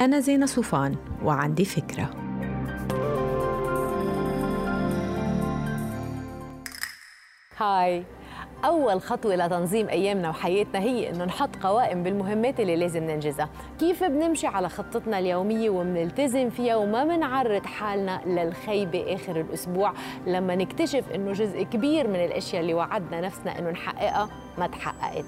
أنا زينة صوفان وعندي فكرة. هاي. أول خطوة لتنظيم أيامنا وحياتنا هي إنه نحط قوائم بالمهمات اللي لازم ننجزها. كيف بنمشي على خطتنا اليومية وبنلتزم فيها وما بنعرض حالنا للخيبة آخر الأسبوع لما نكتشف إنه جزء كبير من الأشياء اللي وعدنا نفسنا إنه نحققها ما تحققت.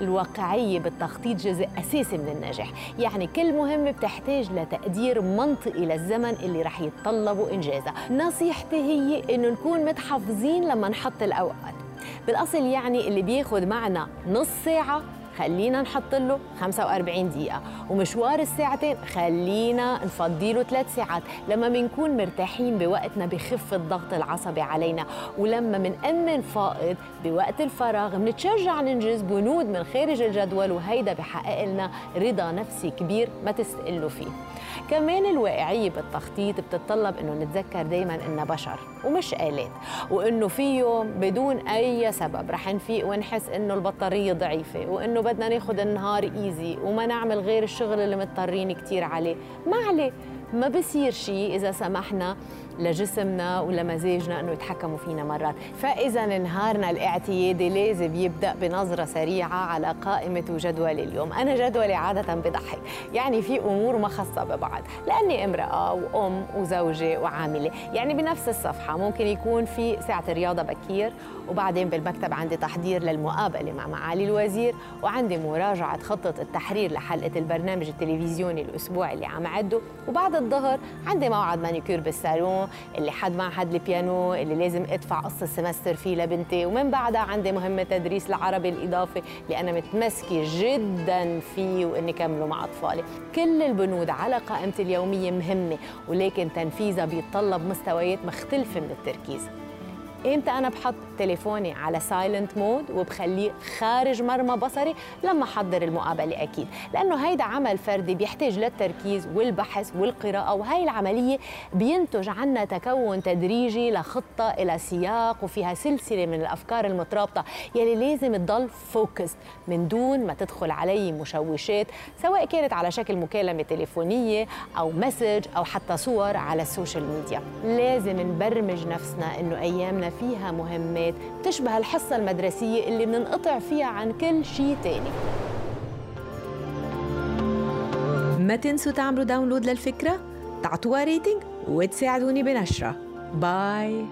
الواقعية بالتخطيط جزء أساسي من النجاح. يعني كل مهمة بتحتاج لتقدير منطقي للزمن اللي رح يتطلب إنجازها نصيحتي هي إنه نكون متحفظين لما نحط الأوقات. بالأصل يعني اللي بياخد معنا نص ساعة خلينا نحط له 45 دقيقة. ومشوار الساعتين خلينا نفضي له ثلاث ساعات. لما بنكون مرتاحين بوقتنا بخف الضغط العصبي علينا. ولما بنأمن فائض بوقت الفراغ بنتشجع ننجز بنود من خارج الجدول. وهيدا بحقق لنا رضا نفسي كبير ما تستقلوا فيه. كمان الواقعية بالتخطيط بتتطلب إنه نتذكر دايما إننا بشر ومش آلات. وإنه في يوم بدون أي سبب رح نفيق ونحس إنه البطارية ضعيفة وإنه بدنا ناخد النهار ايزي وما نعمل غير الشغل اللي مضطرين كتير عليه. ما عليه. ما بصير شيء إذا سمحنا لجسمنا ولمزاجنا إنه يتحكموا فينا مرات. فإذا نهارنا الاعتيادي لازم يبدأ بنظرة سريعة على قائمة وجدول اليوم. أنا جدولي عادة بضحك. يعني في أمور ما خاصة ببعض. لأني امرأة وأم وزوجة وعاملة. يعني بنفس الصفحة. ممكن يكون في ساعة رياضة بكير وبعدين بالمكتب عندي تحضير للمقابلة مع معالي الوزير وعندي مراجعة خطة التحرير لحلقة البرنامج التلفزيوني الاسبوعي اللي عم أعده وبعد الظهر عندي موعد مانيكير بالصالون اللي حد معهد البيانو اللي لازم ادفع قصة السمستر فيه لبنتي. ومن بعدها عندي مهمة تدريس العربي الإضافي اللي أنا متمسكة جدا فيه وإني كمله مع أطفالي. كل البنود على قائمتي اليومية مهمة ولكن تنفيذها بيتطلب مستويات مختلفة من التركيز. إمتى أنا بحط تليفوني على silent mode وبخليه خارج مرمى بصري؟ لما أحضر المقابلة أكيد. لأنه هيدا عمل فردي بيحتاج للتركيز والبحث والقراءة وهي العملية بينتج عنا تكون تدريجي لخطة إلى سياق وفيها سلسلة من الأفكار المترابطة يلي لازم تضل focus من دون ما تدخل علي مشوشات سواء كانت على شكل مكالمة تليفونية أو message أو حتى صور على ال social media لازم نبرمج نفسنا إنه أيامنا فيها مهمات تشبه الحصة المدرسية اللي بننقطع فيها عن كل شيء تاني. ما تنسوا تعملوا download للفكرة تعطوها rating وتساعدوني بنشرها. bye